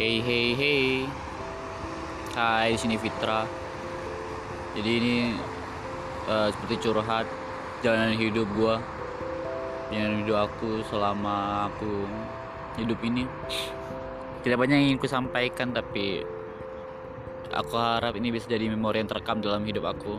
Hey hey hey. Hai, sini Fitra. Jadi ini uh, seperti curhat jalanan hidup gua. Jalanan hidup aku selama aku hidup ini. Tidak banyak yang ingin ku sampaikan tapi aku harap ini bisa jadi memori yang terekam dalam hidup aku.